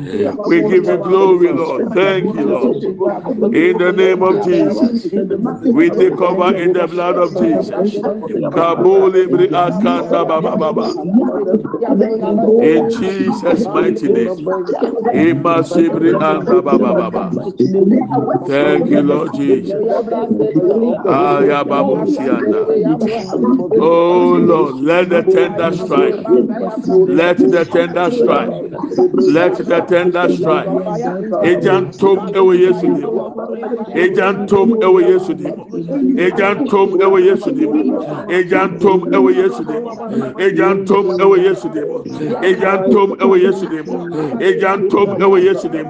we give you glory Lord. Thank you Lord. In the name of Jesus we take cover in the blood of Jesus in Jesus mighty name. Thank you, Lord Jesus. Oh Lord, let the tender strike. Let the tender strike. Let the tender strike. Ejantom ewe Yesu dim. Ejantom ewe Yesu yesu dim egya ntom ewe yesu dim egya ntom ɛwɔ yesu dim egya ntom ɛwɔ yesu dim egya ntom ɛwɔ yesu dim egya ntom ɛwɔ yesu dim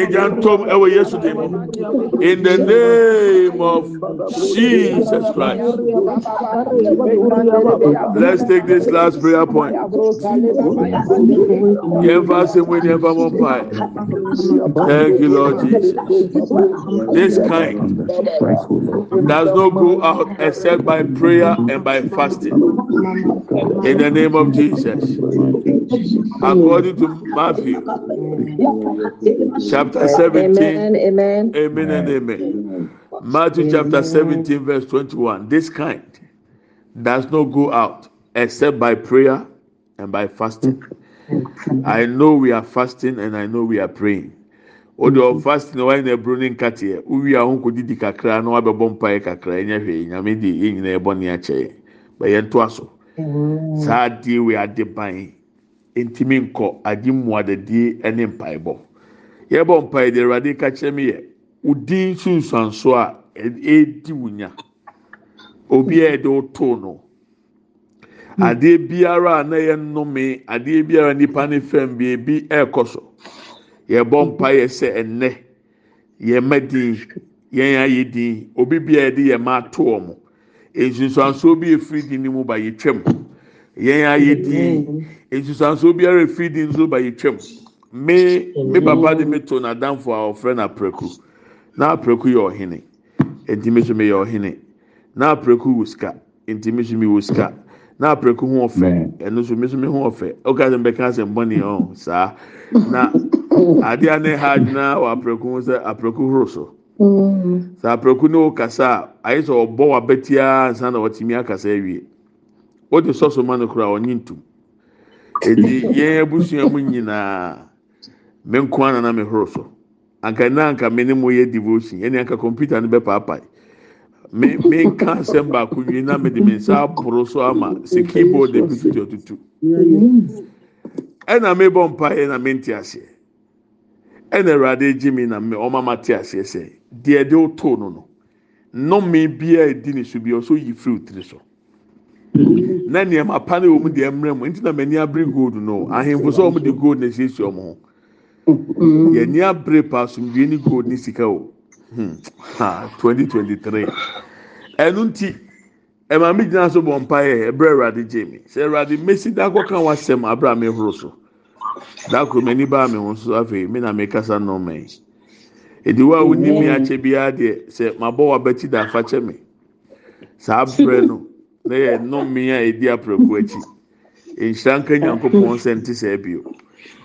egya ntom ɛwɔ yesu dim in the name of jesus christ. Let's take this last prayer point. Yẹn fa se mo yẹn thank you lord jesus. This kind does not go out except by prayer and by fasting. In the name of Jesus. According to Matthew chapter 17. Amen. Amen. Amen and amen. Matthew chapter 17, verse 21. This kind does not go out except by prayer and by fasting. I know we are fasting and I know we are praying. O de ɔfast na wayɛ na eburo ne nkateɛ owi a ho didi kakra na wabɛbɔ mpaeɛ kakra. Ɛnyɛ hwee nyame de yɛn nyinaa ɛbɔ ne akyɛ bɛyɛ ntoa so saa adeɛ wei ade ban ntumi nkɔ agye mmuadadie ɛne mpaebɔ yɛbɔ mpaeɛ de awurade ka kyerɛ mi yɛ odin sunsuanso a ɛdi wunya. Obi a yɛde wotoo no. Adeɛ biara a na yɛ nnome adeɛ biara nipa ne fɛm bi ebi ɛɛkɔ so. Yɛbɔ mpaeɛ sɛ ɛnnɛ. Yɛn mma din. Yɛn ayɛ din. Obi bi a yɛde yɛn mma ato wɔn nsunsuansoɔ bi efiri din ne mu ba yɛtwam yɛn ayɛ din. Nsunsuansoɔ biara efiri din nso ba yɛtwam me me papa de me to n'adamfo a ɔfrɛ no aprɛku na aprɛku yɛ ɔhene. Nti me nso me yɛ ɔhene. Na aprɛku wɔ sika. Nti me nso me wɔ sika. Na aprɛku ho ɔfɛ. Ɛno nso me nso me ho ɔfɛ. Ɔka sɛ mbɛka sɛ mbɔni ɔn saa. Na adeɛ a ne ha gyina wɔ aprɛku ho sɛ aprɛku horo so sɛ aprɛku ne wo kasa a ayɛ sɛ ɔbɔ wabɛtia nsa na ɔtumi akasa awie. Wɔde sɔso ma no koraa ɔnye ntum. Eti yɛn abusua mu nyinaa me nko ara na me horo so anka na anka me ne mo yɛ devotion ɛne anka computer no bɛ paapae me me nka asɛm baako wie na me de me nsa aboro so ama sɛ keyboard ebi tutu ɔtutu. Ɛna me bɔ mpa yɛ na me nte aseɛ. Ɛna awurade gye mi na ɔma ma te aseɛ sɛ deɛ de ɔtoo no no. Nnɔmi biara edi ne so bi ɔso yi firi tiri so. Na nneɛma pa ne wɔn deɛ mmerɛ mu. Nti na m'ani abere gold no. Ahemfo sɛ wɔn de gold na esiesie wɔn ho. Yɛn ni abere pa asomdue ne gold ne sika o. Hmm. Ha twenty twenty three ɛnu nti ɛmaa mi gyina so bɔ mpa yɛ ɛbrɛ awurade gye mi sɛ awurade mesi dakɔ kan wasɛm abere a mi so dakoro m'ani baa mi ho so afei mi na mi kasa nnɔɔma yi ediwa a woni mi akyɛ biara deɛ sɛ ma bɔ wabɛti da afa kyɛ mi saa abere no na yɛ nnɔɔma a edi apɛrɛko akyi nhyira nka nyankopɔn sɛ nti sɛ bio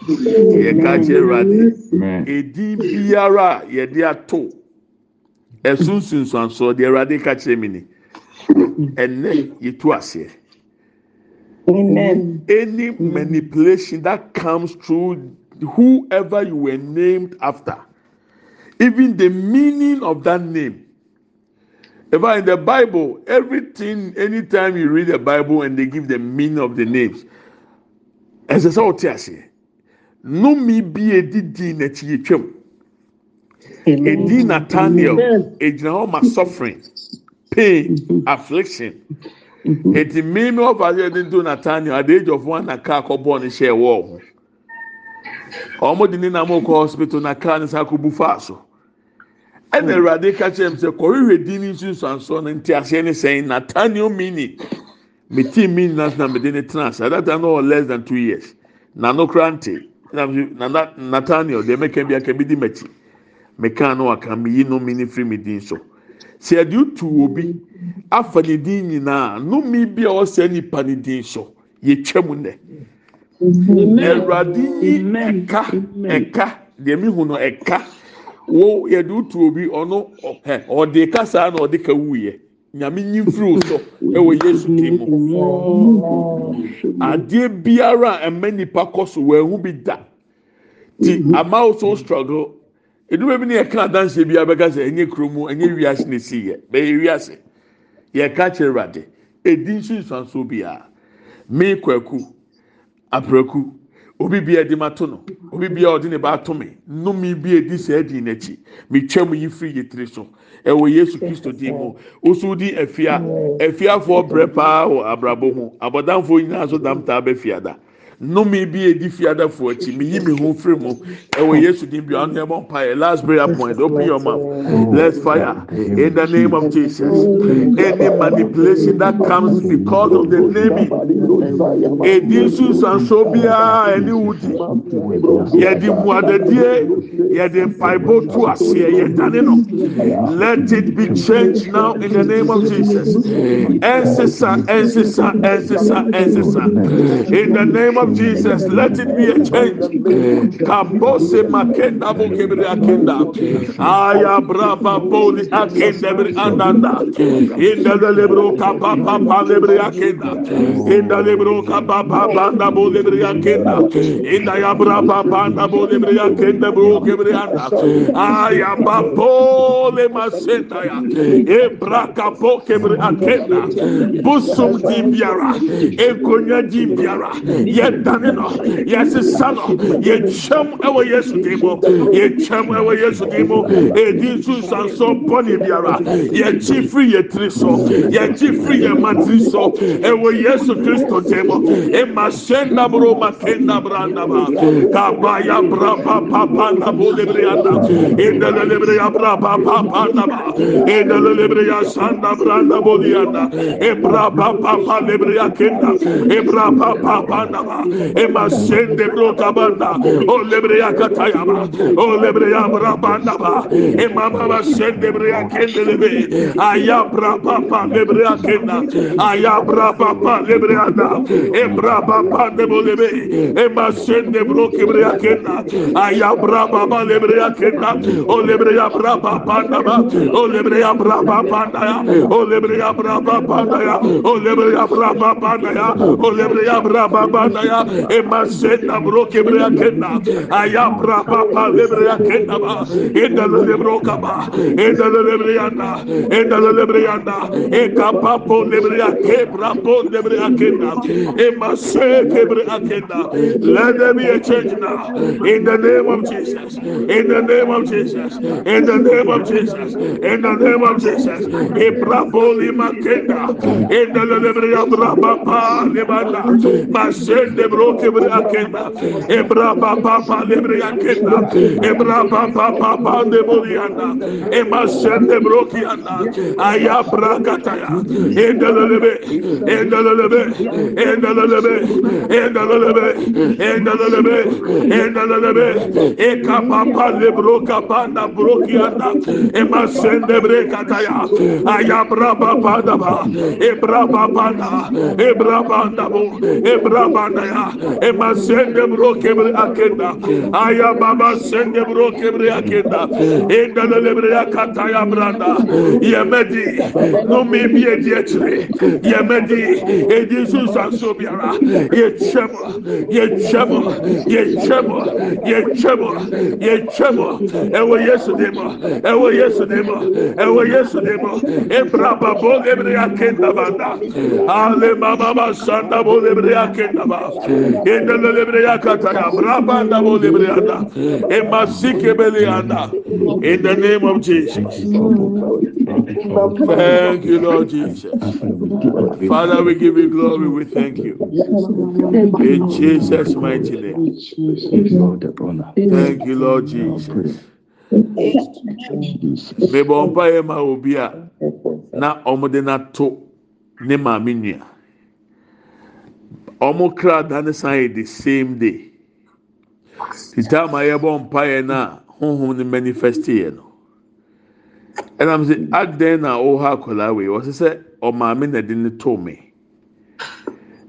yɛka kyerɛ awurade edin biara a yɛde ato. Ɛso nsunsuansoɔ deɛ awurade ka kyerɛ mi ni ɛnɛ yɛtu aseɛ Amen. any manipulation that comes through whoever you were named after even the meaning of that name. If I in the bible everything anytime you read the bible and they give the meaning of the names ɛsɛ sɛ ɔte aseɛ nnome bi edi din n'akyi yɛ twam edi nathaniel egyina hɔ ma suffering pain affliction eti mímí ọba yẹ ní do nathaniel at the age of one na car kọ bọ́ọ̀ ní hyẹ ẹ̀wọ́ ọ̀hún ọmọ di ní nam ọkọ hospital na car ní sáà kọ bu faa so ɛna awurade ka kyerɛ m sɛ kɔhwehwɛ din ní nsunsuansoɔ no nti aseɛ ne sɛn nathaniel mini. Me ti mini na na me de ne tena ase at that time no less than two years. Na no kora nte na na nathaniel deɛ mɛka bi aka bi di m'akyi mɛka no aka me yi no mini firi me din so sɛ yɛde otu obi afa ne din nyinaa nnome bi a ɔsɛ nipa ne din so yɛtwa mu nnɛ. Awurade yi ɛka ɛka. Deɛ mi hu no ɛka. Wo yɛde otu obi ɔno ɔhɛ ɔde kasa na ɔde ka wuyɛ nyame nyi firi o so ɛwɔ yesu dim mu. Adeɛ biara ɛmɛ nipa kɔ so wɔn ehu bi da. Ti ama o so struggle edumɛ bi ne yɛ ka adanseɛ bi abɛka sɛ ɛnyɛ kurom ɛnyɛ wiase na esi yɛ. Bɛyɛ wiase. Yɛ ka kyerɛ ɛwurade edi nso nsuanso biara mee kwaku aprɛku obi bi a ɛde ma to no obi bi a ɔde ne ba ato me. Nnome bi edi sɛ ɛdi n'akyi. Metwa mu yi firi yɛ tiri so. Ɛwɔ yesu kristo din mu. Osu di afia afiafoɔ brɛ paa wɔ abrabɔ mu. Abɔdanfoɔ nyinaa so dam taa bɛ fiada nnome bi edi fiadafoɔ akyi meyi mi ho firi mu ɛwɔ yesu din bi ɔno ɛbɔ mpa yɛ last prayer point open your mouth. Let's fire in the name of jesus. Any manipulation that comes because of the naming edi nsunsanso biara ɛni wudi yɛde muadadie yɛde mpaebɔ tu aseɛ yɛdane no let it be changed now in the name of jesus. Ɛnsesa ɛnsesa ɛnsesa ɛnsesa in the name of of Jesus, let it be a change. Kabose makenda bokebri akenda. Aya braba boli akenda bri andanda. Inda the libro kapa papa libri akenda. Inda libro kapa papa da bo libri akenda. Inda ya braba panda bo libri akenda bro kebri anda. Aya bapo le masenta ya. Ebra kapo kebri akenda. Busum di biara. Enkonya di biara. Yɛdane no yɛsesa no yɛtwam ɛwɔ yesu din mu yɛtwam ɛwɔ yesu din mu edi nso nsanso bɔne biara. Yɛkyi firi yɛ tiri so yɛkyi firi yɛ matiri so ɛwɔ yesu kristo din mu ema hyɛn naboro ma ken nabra naba kaba ya bra pa pa pa nabo lebre anda indele lebre ya bra pa pa pa naba indele lebre ya sanda bra nabo lianda ebra pa pa pa lebre ya kenda. Ebra pa pa pa naba Ema sende brota banda. O lebreya katayama. O lebreya brabanda ba. Ema mama sende breya kendelebe. Aya braba pa lebreya kenda. Aya braba pa lebreya da. Ebra baba debolebe. Ema sende broke breya kenda. Aya braba ba lebreya kenda. O lebreya braba panda ba. O lebreya braba panda ya. O lebreya braba panda ya. O lebreya braba panda ya. O lebreya braba panda ya. Ema senda bro kebre ya kenda. Aya bra pa pa lebre ya kenda ba. Enda lebro kaba enda lebre ya na enda lebre ya na e kapa po lebre ya kebra po lebre ya kenda. Ema se kebre ya kenda. Let there be a change now. In the name of Jesus. In the name of Jesus. In the name of Jesus. In the name of Jesus. E brabo lima kenda. Enda lebre ya bra lebro kebre akenda ebra ba ba ba lebre akenda ebra ba ba ba ba lebori anda ema sen lebro ki anda aya bra kataya endelelebe endelelebe endelelebe endelelebe endelelebe endelelebe eka ba ba lebro kapanda bro ki anda ema sen lebre kataya aya bra ba ba da ba ebra ba ba da ebra ba da bo ebra ba da Aya Ema sende bro kebre akenda. Aya baba sende bro kebre akenda. Enda lebre akata ya branda. Yemedi No me bi edi etire Yemedi Edi susan so biara Ye chemo Ye chemo Ye chemo Ye chemo Ye chemo. Ewo Yesu demo Ewo Yesu demo Ewo Yesu demo Ebra babo lebre akenda banda. Ale mama sanda bo lebre akenda ba. Enda lebre ya kata ya brabanda bo lebre anda emasike bele in the name of Jesus. Thank you, Lord Jesus. Father, we give you glory. We thank you. In Jesus' mighty name. Thank you, Lord Jesus. Mebɔ mpa yɛ na ɔmo na to ne maame. Ɔmo kra da ne san yɛ the same day. Tita ma yɛ bɔ mpa yɛ na honhom no manifest yɛ no. ɛnam sɛ adan na ɔwɔ akwadaa wei wɔsɛ sɛ ɔmaame na de ne to me.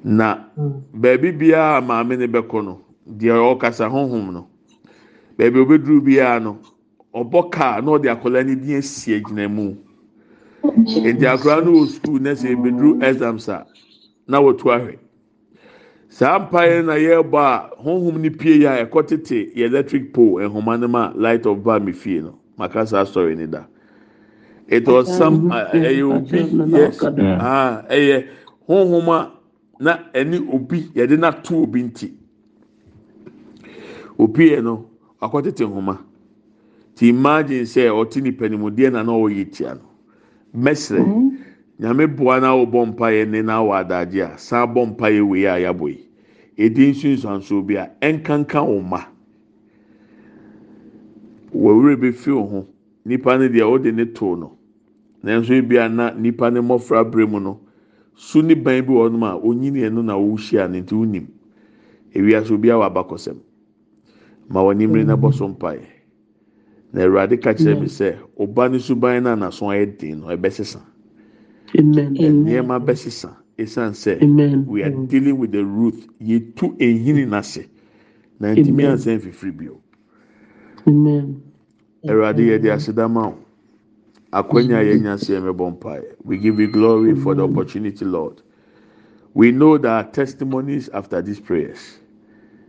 Na beebi biara maame ne bɛkɔ no. Deɛ ɔkasa honhom no. Beebi obeduru biara no. Ɔbɔ kaa na ɔde akwadaa ne di esi agyina mu. Nti akwadaa no wɔ sukuu na sɛ ebeduru exams a na wɔtu ahwɛ saa mpaeɛ na yɛrebɔ a honhom ne pie yɛ a ɛkɔ tete yɛ electric pole nhoma no ma light of bar mi fie no. Maka saa story ne da. it was some ɛyɛ obi yes. ah ɛyɛ honhom a na ɛne obi yɛde na to obi nti. Obi yɛ no akɔtete nhoma. Ti imagine sɛ ɔte nipa ne mu deɛ na na ɔyɛ tia no. Mɛsrɛ. Nyame boa na ɔbɔ mpa yɛ ne na awɔ adagye a san bɔ mpa yɛ wei a yabɔ yi edi nsunsuanso bi a ɛnkankan wɔn ma. Wɔwura bi fi wɔn ho. Nipa no deɛ ɔde ne to no. Nanso ebi ana nipa ne mmɔfra bere mu no su ne ban bi wɔ hɔnom a onyini ɛno na ɔrehyia ne nti onim ewia so obi a wɔ abakɔsɛm ma wɔn nimire na bɔ so mpaeɛ. Na awurade ka kyerɛ mi sɛ ɔba ne suban na n'aso ayɛ den no ɛbɛsesa. Nneɛma bɛsesa esan sɛ Amen. we are dealing with the root. Yɛtu ehini n'ase na ntumi Amen. ansan fifiri bio. Amen. awurade yɛde asedama o akwanya a yɛnya se ɛmɛbɔ mpaeɛ. We give you glory for the opportunity lord. We know there are testimonies after these prayers.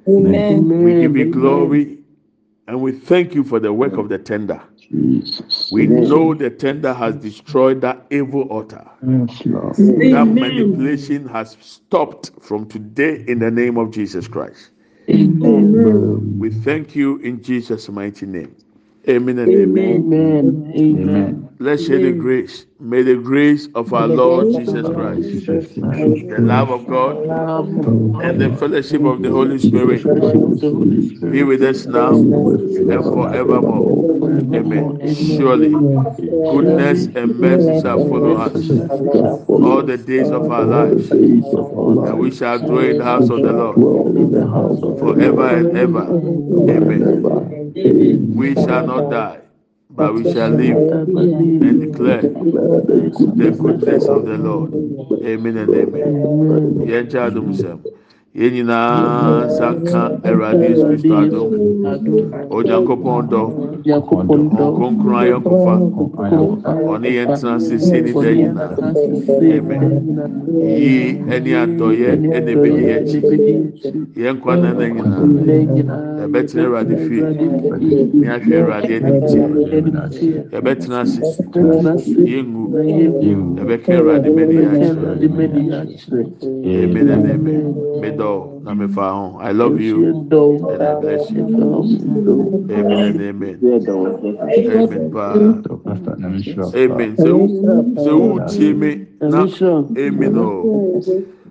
Amen. we give you Amen. glory and we thank you for the work of the tender Jesus. we know the tender has destroyed that evil altar Yes, that manipulation has stopped from today in the name of jesus christ Amen. Amen. we thank you in jesus mighty name amen and amen Amen. Amen. Amen. Amen. Let's share the grace. May the grace of our Lord Jesus Christ, Jesus Jesus Christ, the love of God, and the fellowship of the Holy Spirit fellowship of the Holy be with us now and forevermore. Amen. Surely, goodness and mercy shall follow us all the days of our lives, and we shall dwell in the house of the Lord forever and ever. Amen. We shall not die but we shall live and declare the goodness of the Lord. Amen and amen. Yẹn jẹ́ àdùnsẹ́mu. yɛn nyinaa saka awurade yesu kristo ado. Onyankopɔn dɔ nkonkron ayɔnkofa ɔne yɛn tena sese ne da nyinaa amen. Yi ɛne adɔyɛ ɛna ebɛyi yɛn akyi yɛn nkwa na na nyinaa ɛbɛtena e awurade fie ne ahwɛ awurade anim tie ɛbɛtena ase yɛngu ɛbɛka e awurade mɛni yɛ akyerɛ amen ɛna amen. Mɛdɔ. Medɔ na mefa ho i love you and i bless you. Wo. amen and amen. Yeah, that was it. amen. Paa amen sɛ wo sɛ wo tie me? Na Nyame hyira. amen o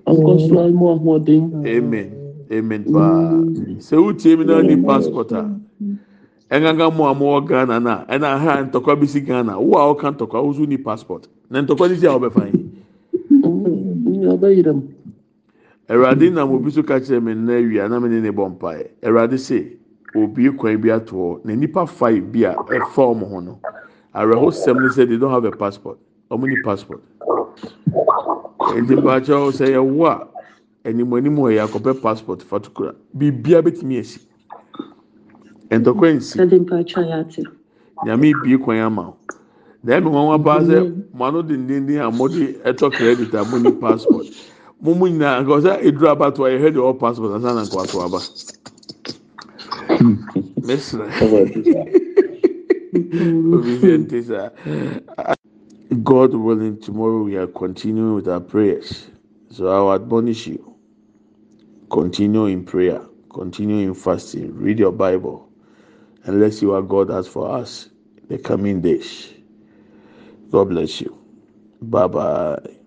Ɔnkɔ so a mu ahoɔden. amen. Amen paa sɛ wo tie me? Na ni passport a ɛngangan mu a mo wɔ ghana na. Ɛna ha ntɔkwa bi si ghana. Wo a ɔka ntɔkwa wo so ni passport? Na ntɔkwa ni si a ɔbɛfa yi Mm, ɔbɛyerɛ mu. Awurade nam obi so ka kyerɛ me nna awia na me ne ne bɔ mpaeɛ. Awurade se obi kwan bi ato hɔ na nipa five bi a ɛfa wɔn ho no. Awerɛhosɛm ne sɛ they don't have a passport. Wɔn ni passport. Nti mpaakyɛw sɛ yɛwo a anim wɔ yɛ akɔpɛ passport fatukura biribia betumi esi ntɔkwa nsi. Nyame bie kwan ama wo. Na ɛmi wɔn aba sɛ mo ano dendenden a mo de ɛtɔ credit a mo ni passport. Mo mu nyinaa nka ɔsɛ eduru abato a yɛ hɛ de ɔwɔ passport ansa na. Nka wato aba mesra obi nte saa god willing tomorrow we are continuing with our prayers. So i will admonish you. Continue in prayer. Continue in fasting. Read your bible. And let's see what god has for us the coming days. God bless you. Bye bye